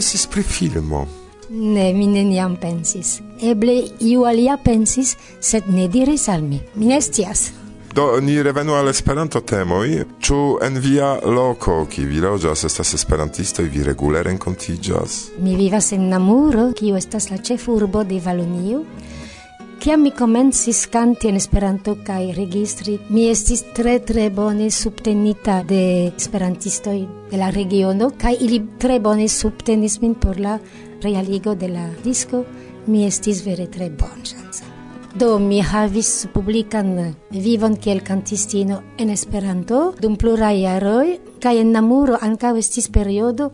pensis pri filmo? Ne, mi neniam pensis. Eble iu alia pensis, sed ne diris al mi. Mi ne stias. Do ni revenu al Esperanto temoi. Ču en via loco, ki vi loĝas estas esperantistoj, vi regule renkontiĝas? Mi vivas en Namuro, kiu estas la ĉefurbo de Valonio. Kiam mi komencis kanti en Esperanto kaj registri, mi estis tre tre bone subtenita de esperantistoj de la regiono kaj ili tre bone subtenis min por la realigo de la disco. Mi estis vere tre bonŝanca. Do mi havis publikan vivon kiel kantistino en Esperanto dum pluraj jaroj kaj en Namuro ankaŭ estis periodo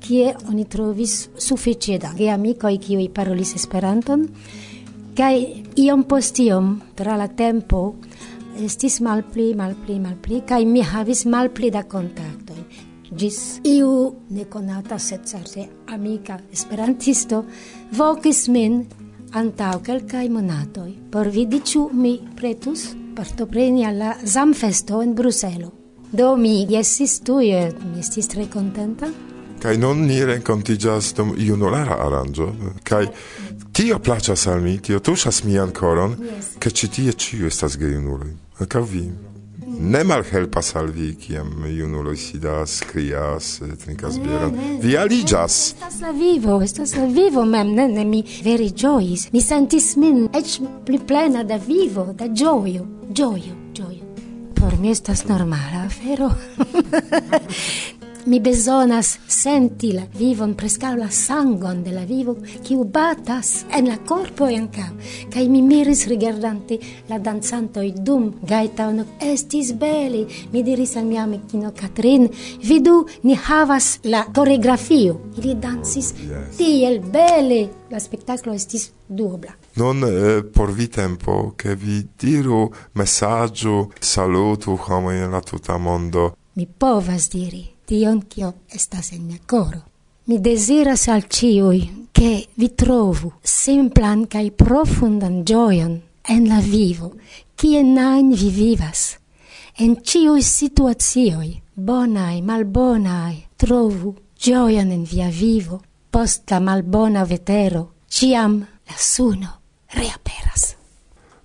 kie oni trovis sufiĉe da geamikoj kiuj parolis Esperanton Kai iom post iom, tra la tempo, estis malpli, malpli, malpli, kai mi havis malpli da kontakto Gis iu nekonata, sed certe amica esperantisto, vokis min antau kelkaj monatoj por vidi ĉu mi pretus partopreni al la Zamfesto en Bruselo. Do mi jesis tuje, mi estis tre kontenta. Kaj nun ni renkontiĝas dum junulara aranĝo, kaj... Kaj Tio placas al mi, tio tušas mian koron, ke ĉi tie ĉiu estas gejunuloj. Ankaŭ vi. Ne malhelpas al vi, kiam junuloj sidas, krias, eh, trinkas bieron. Vi aliĝas. Estas la vivo, estas la vivo mem. Ne, ne, mi vere ĝojis. Mi sentis min eĉ pli plena da vivo, da ĝojo, ĝojo, ĝojo. Por mi estas normala afero. mi bezonas senti la vivon, prescau la sangon de la vivo, qui batas en la corpo e ca Cai mi miris rigardante la i dum gaetaon, estis beli, mi diris al mia amicino Catrin, vidu, ni havas la coreografio. Ili dansis yes. tiel bele, la spettacolo estis dubla Non eh, por vi tempo che vi diru messaggio salutu homo in la tuta mondo. Mi povas diri tion kio estas en mia coro. Mi desiras al ciui che vi trovu simplan cae profundan gioion en la vivo, kie nain vi vivas. En ciui situazioi, bonai, malbonai, trovu gioion en via vivo, post la malbona vetero, ciam la suno reaperas.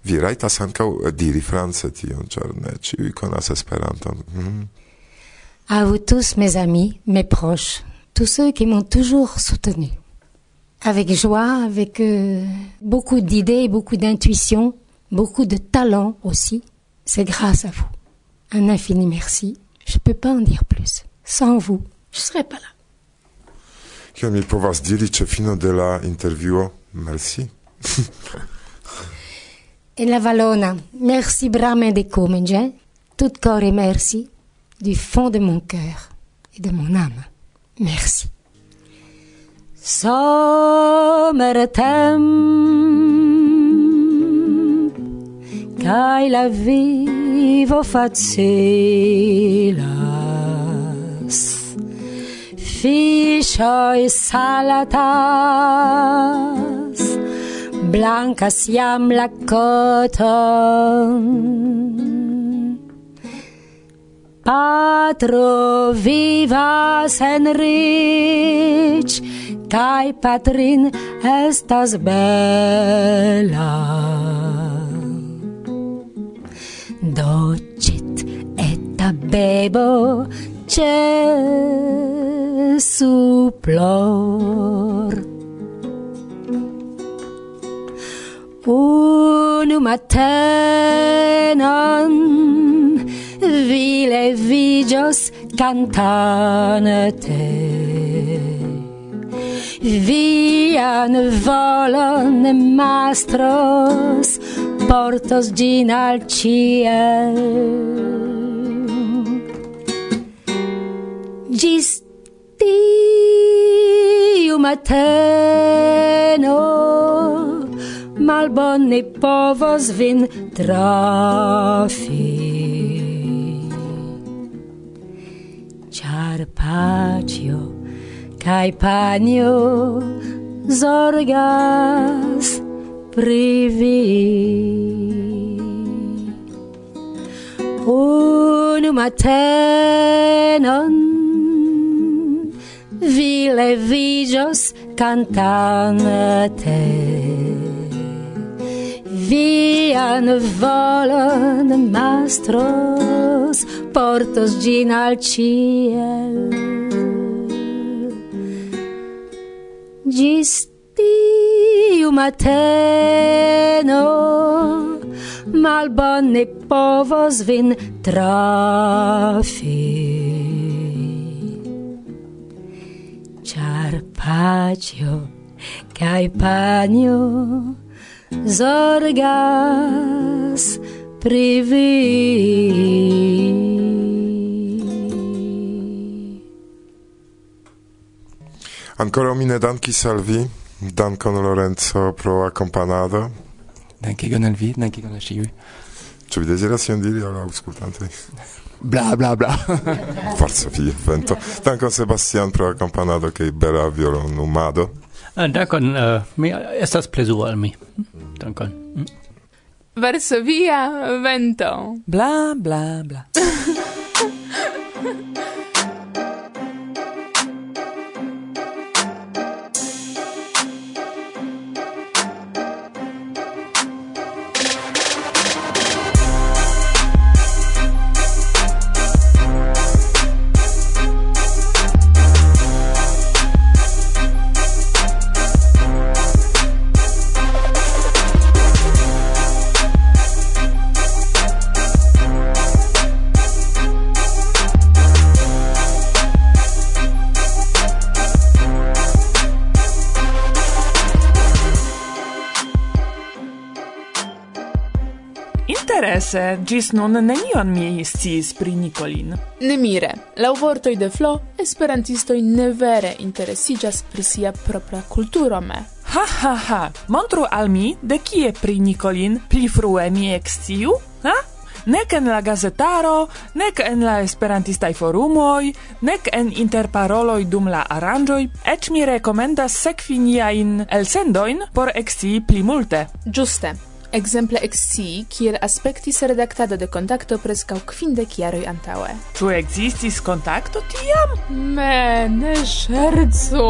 Vi raitas ancau eh, diri france tion, cer ne ciui conas esperanton. Mm. À vous tous, mes amis, mes proches, tous ceux qui m'ont toujours soutenu. Avec joie, avec euh, beaucoup d'idées, beaucoup d'intuition, beaucoup de talent aussi. C'est grâce à vous. Un infini merci. Je peux pas en dire plus. Sans vous, je serais pas là. Che mi povas diri ce fino de la interview. Merci. e la Valona, merci brame de comenge. Tout corps merci du fond de mon cœur et de mon âme. Merci. Sommertem Kai la vivo facilas Fishoi salatas Blancas iam la coton patro vivas en rich kai patrin estas bela. Docit eta bebo ĉe suplor Unu matenon igios cantante Vian volon mastros portos gin al ciel. Gis tiu mateno malbone povos vin trafi. Carpaccio kai panio zorgas privi un matenon vi levigios cantante vian volon mastros portos gin al ciel. Gis tiu mateno malbone povos vin trafi char pacio cae panio zorgas privi. Ancora mine danki salvi, dankon Lorenzo pro accompanado. Danki gon al vi, danki gon al ciui. Ci vi desideras ion diri alla auscultante? bla bla bla forza via vento danko sebastian pro accompagnado che bella violon numado uh, danko uh, mi estas plezu al mi danko mm. verso via vento bla bla bla se gis nun nenion mi sciis pri Nicolin. Ne mire, lau vortoi de Flo, esperantistoi ne vere interesigas pri sia propra culturome. Ha ha ha, montru al mi de kie pri Nicolin pli frue mi exciu, ha? Nec en la gazetaro, nec en la esperantistai forumoj, nec en interparoloj dum la aranĝoj, eĉ mi rekomendas sekvi niajn elsendoin por ekscii pli multe. Ĝuste, Exemple exsii, kiel aspektis redaktado de kontakto preskaŭ kvindek jaroj antaŭe. Ĉu ekzistis kontakto tiam? Ne, ne ŝercu!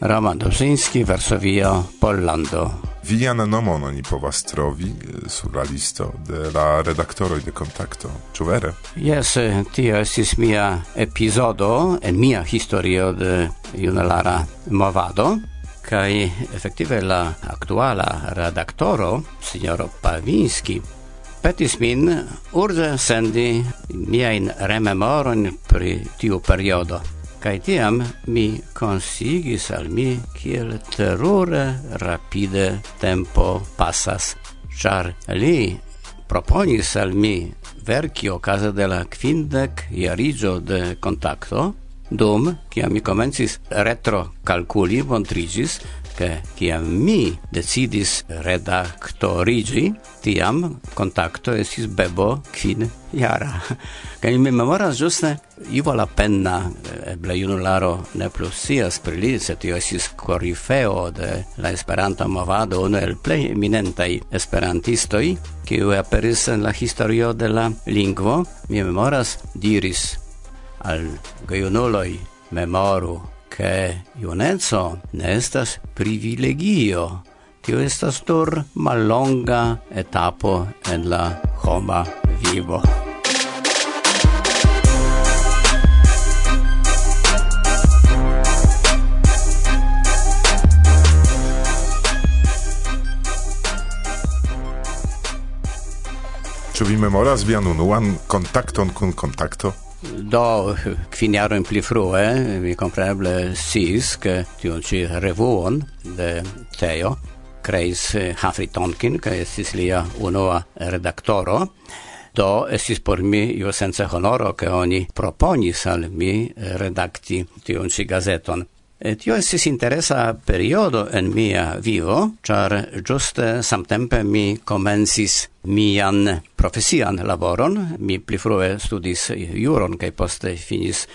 Roman Dobrzyński, Varsovio, Pollando. Vian nomon oni povas trovi eh, sur la listo de la redaktoroj de Kontakto, ĉu vere? Jes, eh, tio estis mia epizodo en mia historio de junelara movado kai efektive la aktuala redaktoro, signoro Pavinski, petis min urze sendi miajn rememoron pri tiu periodo. Kai tiam mi consigis al mi kiel terure rapide tempo passas, char li proponis al mi verki okaze de la quindec iarigio de contacto, dum, kiam mi comencis retro calculi, montrigis, che kiam mi decidis redaktorigi, tiam contacto esis bebo quin iara. Kaj mi memoras giuste, Ivo la penna eble junularo ne plus sias per li, se tio esis corifeo de la Esperanta movado, uno el plei eminentai esperantistoi, kiu aperis en la historio de la lingvo, mi memoras diris al gejunuloj memoru che ionenzo ne estas privilegio, tio estas tur mallonga etapo en la homa vivo. Ĉu vi memoras vian unuan kontakton kun kontakto? do kvin jarojn pli frue vi kompreneble che ti tion ci revuon de Teo creis eh, Humphrey Tonkin che estis lia unua redaktoro. Do estis por mi io sense honoro che oni proponis al mi redakti tion ci gazeton. Et tio estis interesa periodo en mia vivo, char giuste samtempe mi comensis mian profesian laboron, mi pli frue studis juron, cae poste finis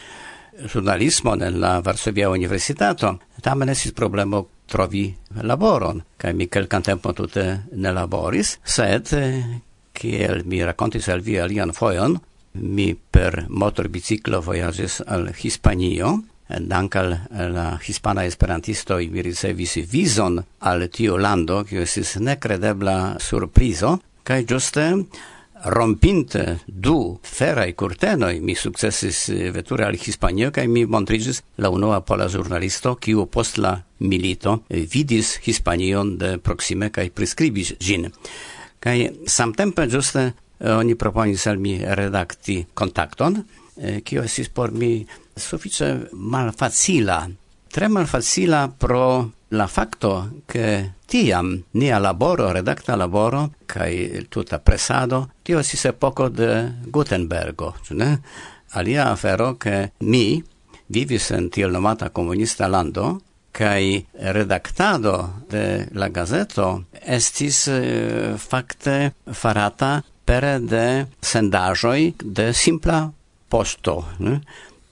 journalismon en la Varsovia Universitato, tamen estis problemo trovi laboron, kaj mi kelkan tempo tute ne laboris, sed eh, kiel mi racontis al vi alian foion, mi per motor biciclo voyages al Hispanio, Eh, dank al eh, la hispana esperantisto i ricevis vizon al tio lando kiu estis nekredebla surprizo kaj ĝuste rompinte du ferai kurtenoj mi sukcesis eh, veture al Hispanio kaj mi montrigis la unua pola giornalisto kiu post la milito vidis Hispanion de proksime kaj prescribis gin. kaj samtempe ĝuste oni proponis al mi redakti kontakton Eh, kio estis por mi sufiĉe malfacila, tre malfacila pro la facto che tiam nia laboro, redacta laboro, cae tuta presado, tio se poco de Gutenbergo, ne? Alia afero che mi vivis en tiel nomata comunista lando, cae redactado de la gazeto estis eh, fakte farata pere de sendajoi de simpla posto, ne?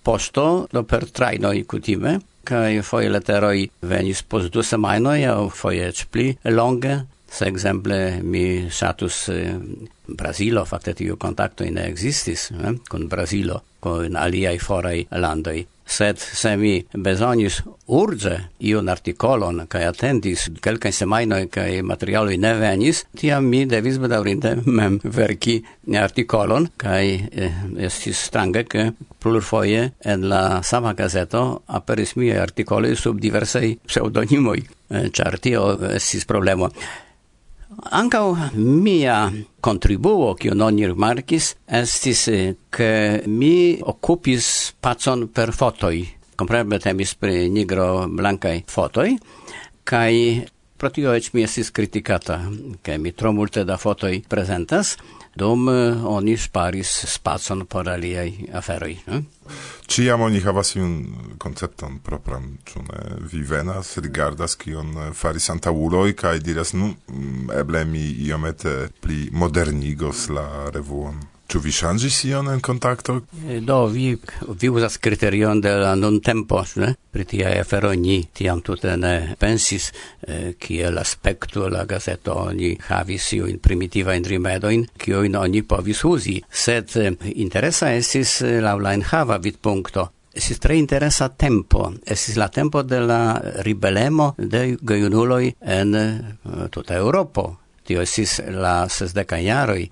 Posto do per trajnoj kutime kaj foje leteroj venis post du semajnoj aŭ foi eĉ pli longe. Se exemple mi satus eh, Brazilo, fakte tiu kontakto in existis eh, kun brasilo kun alia i forai landoi sed se mi bezonis urge iun artikolon cae atendis quelcae semainoi cae materialoj ne venis, tiam mi devis bedaurinte mem verki artikolon eh, estis strange, ke plurfoje en la sama gazeto aperis miaj articoli sub diversei pseudonimoi, eh, char tio estis problemo. Ancau mia contribuo, cio non rimarkis, estis, eh, che mi occupis pacon per fotoi. Compreble temis pri nigro blancai fotoi, kai pro tio ec mi estis criticata, che mi tro multe da fotoi presentas, dum eh, oni sparis spacon por aliaj aferoj. Eh? Ne? Ciam oni havas iun koncepton propran, ĉu ne? Vi venas, rigardas kion faris antaŭuloj kaj diras, nu, mm, eble mi iomete pli modernigos la revuon. Ĉu vi ŝanĝis ion en kontakto? Eh, do, vi, vi uzas kriterion de la nuntempo, ne? Pri tiaj aferoj ni tiam tute ne pensis, eh, kiel aspekto la gazeto oni havis iujn primitivajn rimedojn, kiujn oni povis uzi. Sed eh, interesa estis eh, laŭ la enhava vidpunkto. Esis tre interesa tempo. Esis la tempo de la ribelemo de gejunuloj en eh, tuta Europo. Tio esis la sesdeka jaroj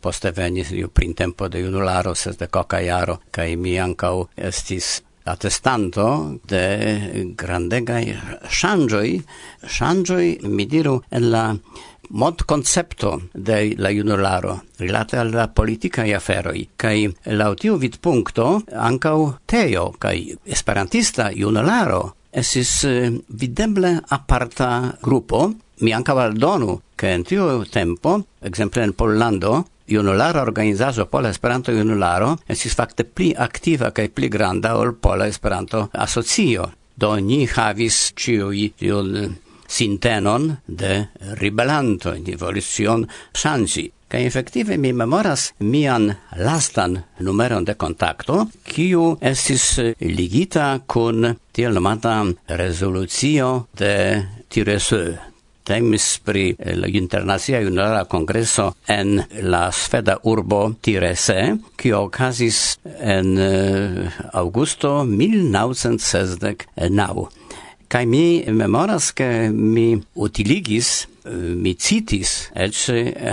Poste venis iu printempo de junularo, ses de coca iaro, kai mi ancau estis atestanto de grandegai shangioi, shangioi, mi diru, en la mod concepto de la junularo rilate al la politica i aferoi kai la tiu vid punkto ankau teo kai esperantista junularo esis eh, videble aparta grupo. Mi anca valdonu ke en tiu tempo ekzemple en Pollando junulara organizazo Pola Esperanto Junularo estis fakte pli aktiva kaj pli granda ol Pola Esperanto Asocio. Do ni havis ĉiuj tiun sintenon de ribelanto, ni volis tion ŝanĝi. Kaj efektive mi memoras mian lastan numeron de kontakto, kiu estis ligita kun tiel nomata rezolucio de Tireseux temis pri eh, la internacia junulara congresso en la sveda urbo Tirese, kio okazis en eh, augusto 1969. Kai mi memoras, ke mi utiligis eh, mi citis ec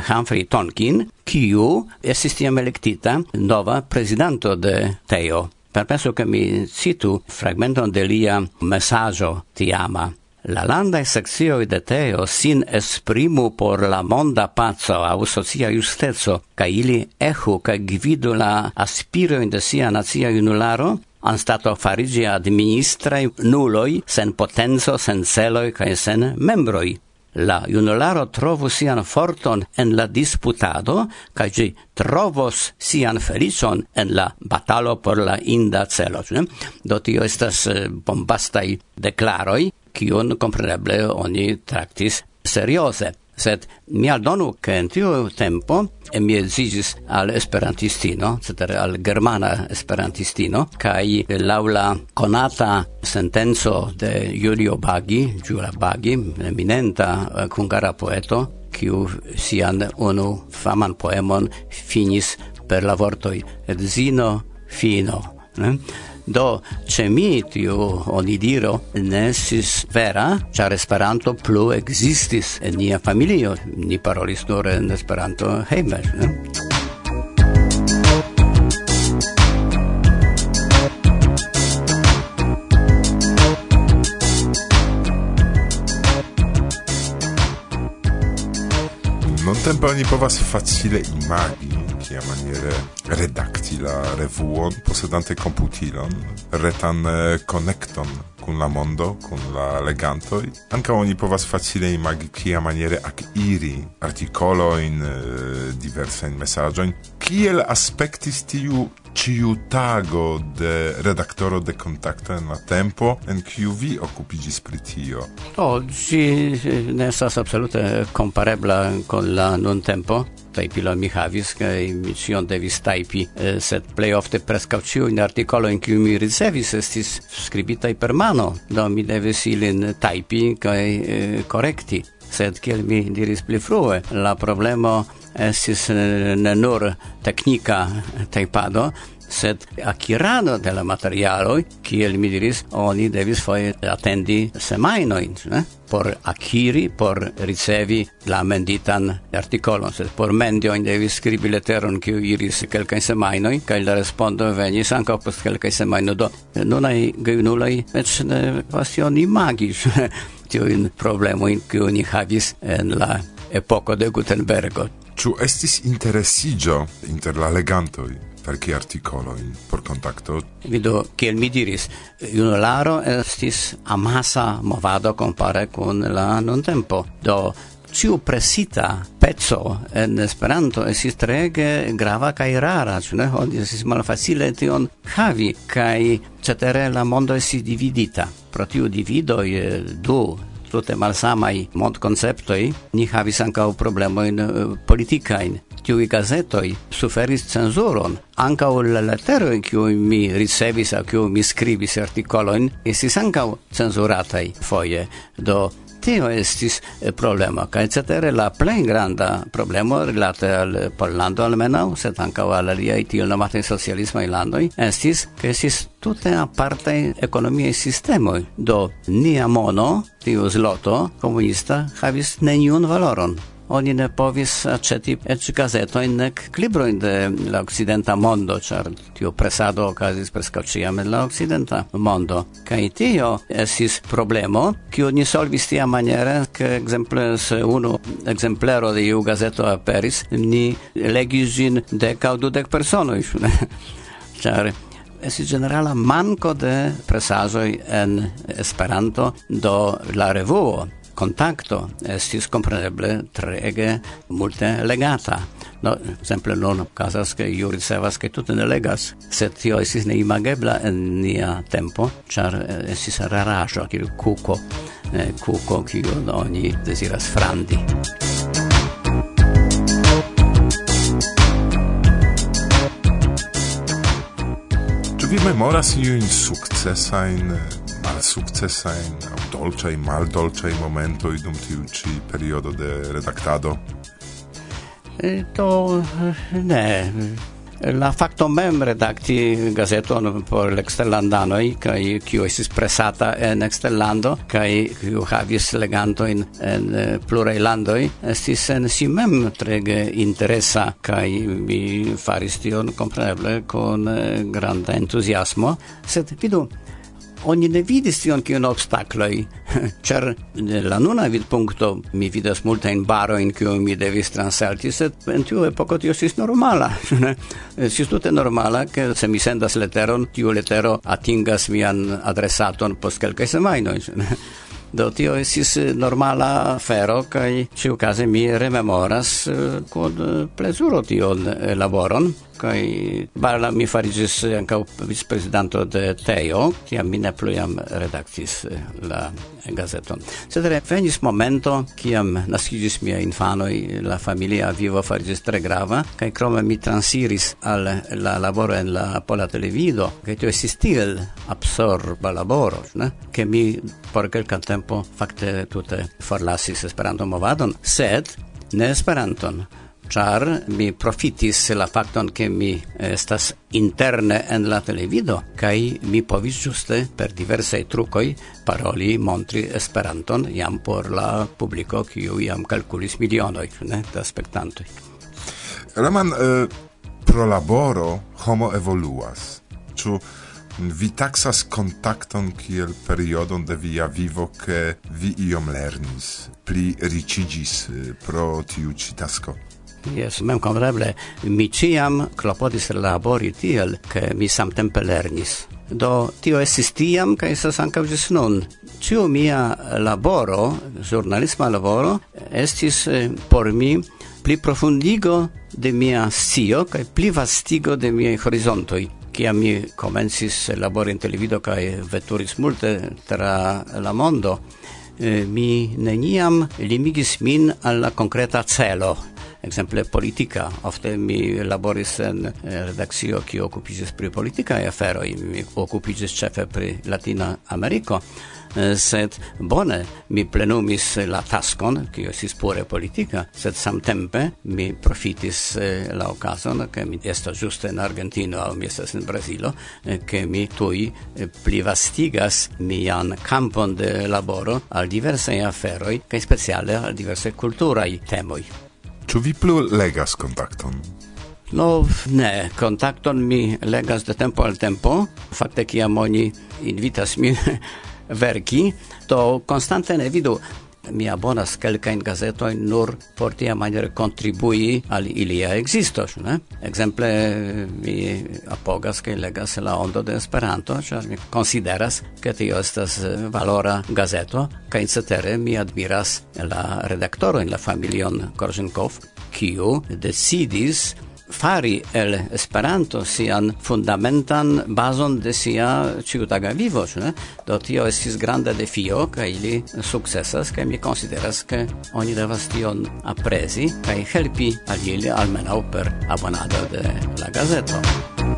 Humphrey Tonkin, kiu estis tiam elektita nova prezidanto de TEO. Perpenso che mi citu fragmenton de lia messaggio tiama. La landa seccio de teo sin esprimu por la monda pazzo au socia justezo ca ili ehu ca gvidu la aspiroin de sia nazia unularo an stato farigi administrai nuloi, sen potenzo, sen celoi, ca sen membroi. La junularo trovu sian forton en la disputado, ca gi trovos sian felicion en la batalo por la inda celo. Ne? Do tio estas eh, bombastai declaroi, kion compreneble oni traktis seriose. Sed mi aldonu, che in tiu tempo mi esigis al esperantistino, cetere al germana esperantistino, kai laula conata sentenzo de Julio Baghi, Giura Baghi, eminenta eh, cungara poeto, quiu sian unu faman poemon finis per la vortoi edzino fino Ne? Do, ce mi tiu onidiro ne estis vera, char Esperanto plu existis en nia familio. Ni parolis nur en Esperanto heime. Ne? Non tempo oni povas facile imagi kia maniere redakti la revuon posedante computilon, retan connecton kun la mondo, kun la legantoi. Anca oni povas facile imagi kia maniere ac iri articolo in uh, diversa in messaggio. Kiel aspectis tiu ciu tago de redaktoro de contacto en la tempo en kiu vi occupigis pri tio? Oh, si ne estas absolute comparebla con la non tajpilon mi havis, kai mi cion devis tajpi, sed plej ofte in articolo in cui mi ricevis, estis skribitaj per mano, do mi devis ilin tajpi kaj korekti. Sed kiel mi diris pli frue, la problemo estis ne nur teknika taipado sed akirado de la materialoj, kiel mi diris, oni devis foje atendi semajnojn, ne? por akiri, por ricevi la menditan artikolon, sed por mendiojn devis skribi leteron, kiu iris kelkajn semajnojn, kaj la respondo venis ankaŭ post kelkaj semajnoj. Do nunaj gejunuloj eĉ ne pasion imagis tiujn problemojn, kiu ni havis en la epoko de Gutenbergo. Ĉu estis interesiĝo inter la legantoj? verki artikoloin por contacto Vido, kiel mi diris, junularo estis amasa movado compare con la non tempo. Do, ciu presita pezzo en Esperanto esis trege grava kaj rara, ĉu ne? Hodi esis malfacile tion havi kaj cetere la mondo esis dividita. Pro tiu dividoj du tute malsamaj mondkonceptoj ni havis ankaŭ problemojn eh, politikajn tiui gazetoi suferis censuron. Ancau la letero in cui mi ricevis a cui mi scribis articoloin estis ancau censuratai foie. Do tio estis eh, problema, ca cetere la plej granda problema relate al Pollando almenau, sed ankaŭ al aliai tio nomate socialismo in landoi, estis, che estis tutte aparte ekonomiaj sistemoi. Do nia mono, tio zloto comunista, havis neniun valoron oni ne povis aceti ec gazetojn nek librojn de la okcidenta mondo, ĉar tio presado okazis preskaŭ ĉiam en la okcidenta mondo. Kaj tio estis problemo, kiu ni solvis tia maniere, ke ekzemple se unu ekzemplero de iu gazeto aperis, ni legis ĝin dek aŭ dudek personoj, ĉar Esi generala manco de presazoi en Esperanto do la revuo contacto estis compreneble trege multe legata. No, exemple, non casas che io ricevas che tutte ne legas, sed tio estis neimagebla en nia tempo, char eh, estis rarajo, kiel cuco, eh, cuco, non oni desiras frandi. Ĉu vi memoras iujn sukcesajn, malsukcesajn aŭ dolĉaj, maldolĉaj momentoj dum tiu ĉi periodo de redaktado? Eh, to eh, ne, la facto mem redakti gazeton por l'exterlandanoi kai kiu estis presata en exterlando kai kiu havis legantojn en eh, pluraj landoj estis en si mem trege interesa kai mi faris tion kompreneble kun eh, granda entuziasmo. Sed vidu oni ne vidis tion kiun obstakloj, ĉar la nuna vidpunkto mi vidas multajn barojn kiujn mi devis transalti, sed en tiu epoko tio estis normala. Estis tute normala, ke se mi sendas leteron, tiu letero atingas mian adresaton post kelkaj semajnoj. Do tio estis normala afero kaj ĉiukaze mi rememoras eh, kun plezuro tion eh, laboron kai bala mi farigis eh, ankaŭ vicprezidanto de Teo, kiam mi ne plu jam redaktis eh, la gazeton. Sed venis momento, kiam naskiĝis mia infanoj, la familia vivo farigis tre grava, kaj krome mi transiris al la laboro en la pola televido, kaj tio estis tiel absorba laboro, ne? ke mi por kelka tempo fakte tute forlasis Esperanto movadon, sed ne Esperanton, char mi profitis la facton ke mi eh, estas interne en la televido kaj mi povis juste per diverse trukoj paroli montri Esperanton jam por la publiko kiu jam kalkulis milionoj ne da spektantoj Roman eh, pro laboro homo evoluas ĉu vi taxas kontakton kiel periodon de via vivo ke vi iom lernis, pli ricigis eh, pro tiu ci tasko? Yes, mem kompreneble mi ciam clopodis labori tiel, che mi samtempe lernis. Do tio esis tiam, ca esas ankaŭ ĝis nun. Cio mia laboro, giornalisma laboro, estis eh, por mi pli profundigo de mia scio ca pli vastigo de miei horizontoi kiam mi komencis labori in televido kaj veturis multe tra la mondo, eh, mi neniam limigis min alla concreta celo, exemple politica. Ofte mi laboris en eh, redakcio kiu okupiĝis pri politikaj aferoj, mi okupiĝis ĉefe pri Latina Ameriko. Eh, sed bone mi plenumis la taskon, kio estis pure politika. Sed samtempe mi profitis eh, la okazon che mi estas giuste in Argentino, aŭ mi estas in Brasilo, che mi tuj plivastigas mian kampon de laboro al diversaj aferoj che speciale al diversaj kulturaj temoi. Ĉu vi plu legas kontakton? No, ne, kontakton mi legas de tempo al tempo. Fakte kiam oni invitas min verki, to konstante ne vidu mi abonas kelkajn gazetojn nur por tia maniere kontribui al ilia ekzisto, ne? Ekzemple mi apogas kaj legas la ondo de Esperanto, ĉar mi konsideras ke tio estas eh, valora gazeto kaj cetere mi admiras la redaktorojn, la familion Korzenkov, kiu decidis fari el Esperanto sian fundamentan bazon de sia ciutaga vivo, ne? Do tio estis granda defio, kaj ili sukcesas, kaj mi konsideras, ke oni devas tion aprezi kaj helpi al ili almenaŭ per abonado de la gazeto.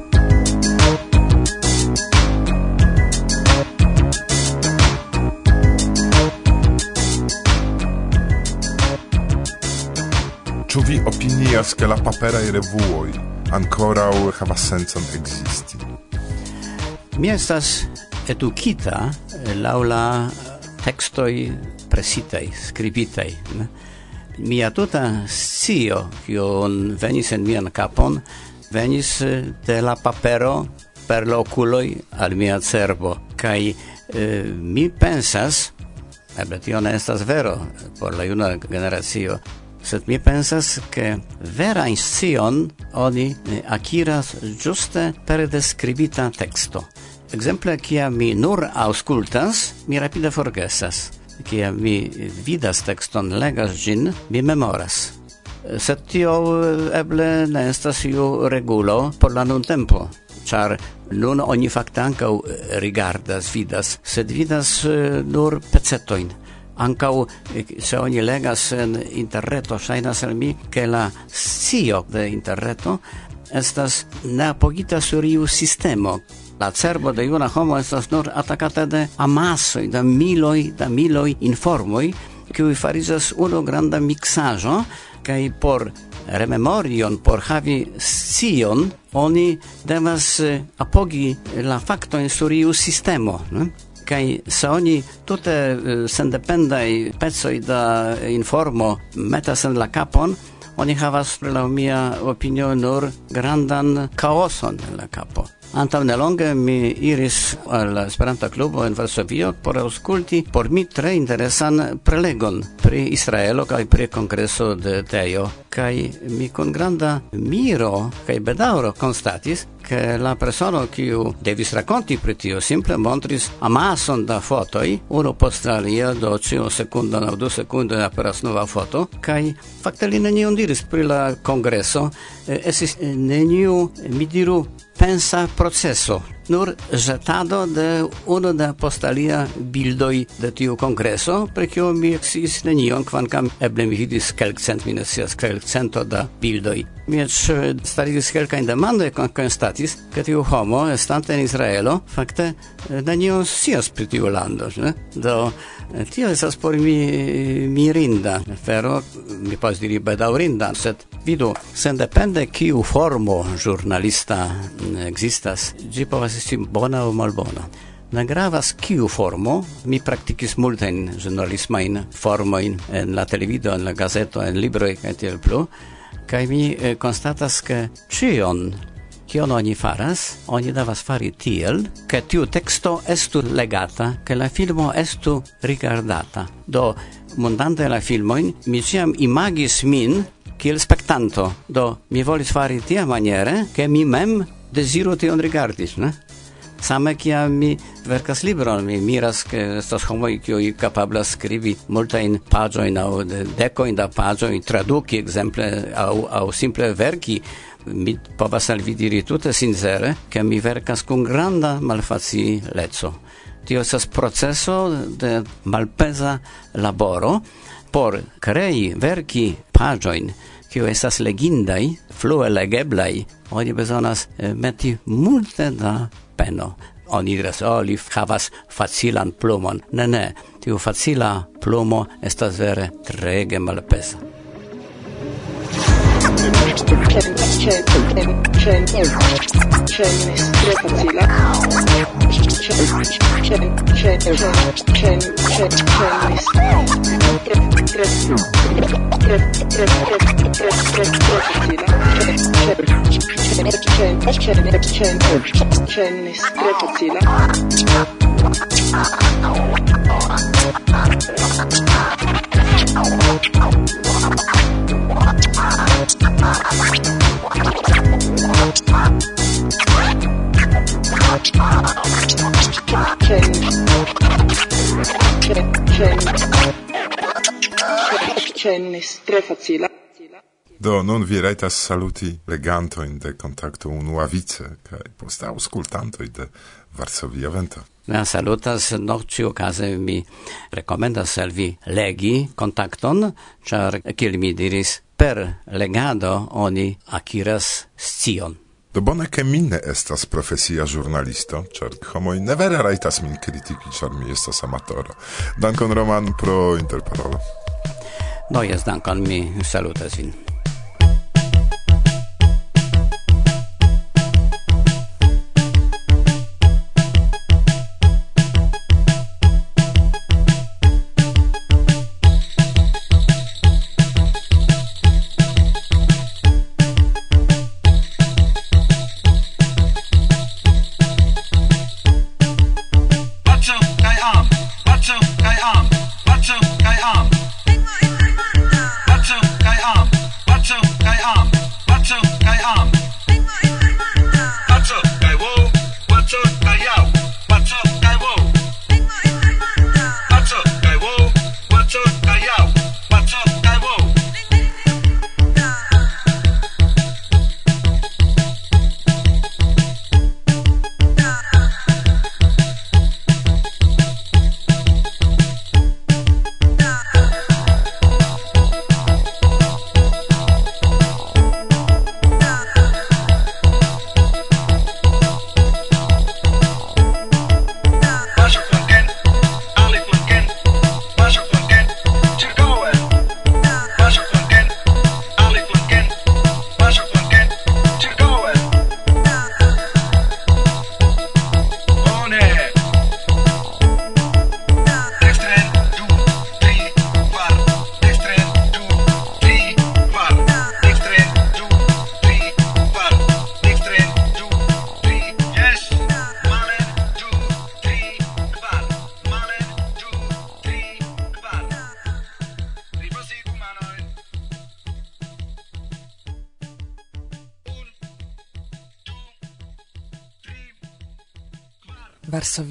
Ĉu vi opinias, ke la paperaj revuoj ankoraŭ havas sencon ekzisti? Mi estas edukita eh, laŭ la eh, tekstoj presitaj, skribitaj. Mia tuta scio, kiun venis en mian kapon, venis eh, de la papero per la oculoi al mia cerbo. Kai eh, mi pensas, eble tio ne estas vero por la juna generacio, sed mi pensas che vera inscion oni akiras giuste per describita texto. Exemple, kia mi nur auscultas, mi rapide forgesas. Kia mi vidas texton, legas gin, mi memoras. Sed tio eh, eble ne estas iu regulo por la nun tempo, char nun oni fakte ankaŭ eh, rigardas, vidas, sed vidas eh, nur pecetoin ancau eh, se oni legas en interreto shainas al mi che la scio de interreto estas ne apogita sur iu sistemo la cerbo de una homo estas nur atacata de amasoi da miloi da miloi informoi qui farizas uno granda mixajo kai por rememorion por havi scion oni devas eh, apogi la facto sur iu sistemo ne? kai se oni tute eh, sendependai pezoi da informo metas en la capon oni havas pri la mia opinio nur grandan kaoson en la capo. Antaŭ nelonge mi iris al Esperanta klubo en Varsovio por aŭskulti por mi tre interesan prelegon pri Israelo kaj pri kongreso de Tejo. Kaj mi kun granda miro kaj bedaŭro konstatis che la persona kiu devis raconti pri tio simple montris amason da fotoi, uno post alia, do cio secundon au du secundon aperas nova foto, kai fakte li nenion diris pri la e eh, esis neniu, mi diru, pensa processo nur jetado de uno de postalia bildoi de tiu kongreso, pre kiu mi sciis nenion, kvankam eble mi vidis kelkcent, mi ne scias, kelkcento da bildoi. Mi eĉ starigis kelkajn demandojn, konstatis, ke tiu homo, estante en Israelo, fakte eh, nenion scias pri tiu lando, ne? Do eh, tio estas por mi mirinda afero, mi povas diri bedaŭrinda, sed vidu, sendepende kiu formo ĵurnalista mm, ekzistas, ĝi povas esti bona o malbona. Ne gravas kiu formo, mi praktikis multajn ĵurnalismajn formojn en la televido, en la gazeto, en libroj kaj tiel plu, kaj mi eh, konstatas, ke ĉion kion oni faras, oni devas fari tiel, ke tiu teksto estu legata, ke la filmo estu rigardata. Do, mundante la filmoin, mi ciam imagis min kiel spectanto. Do, mi volis fari tia maniere, ke mi mem deziro tion rigardis, ne? Same kia mi verkas libron, mi miras ke estas homoj kiuj kapablas skribi multajn paĝojn aŭ dekojn da paĝojn, traduki ekzemple aŭ aŭ simple verki mi povas al vi diri tute sincere ke mi verkas kun granda malfacileco. Tio estas proceso de malpeza laboro por krei verki paĝojn kiu estas legindai flue legeblai oni bezonas eh, meti multe da peno. Oni diras, oh, li havas facilan plumon. Ne, ne, tiu facila plumo estas vere trege malpesa. kendisiyle Cennis tre facila. Do, nun vi raitas saluti legantoin de contacto unuavice, cae post auscultantoi de Varsovia Vento. Ne salutas, no ciu case mi recomendas al vi legi contacton, char, kiel mi diris, per legado oni akiras scion. Do Dobone kemine estas profesia ĵurnalisto, ĉar homoj nevere rajtas min kritiki, ĉar mi estas amatoro. Dankon Roman pro interparolo. Do no, jes dankon mi salutas vin.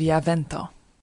alia vento.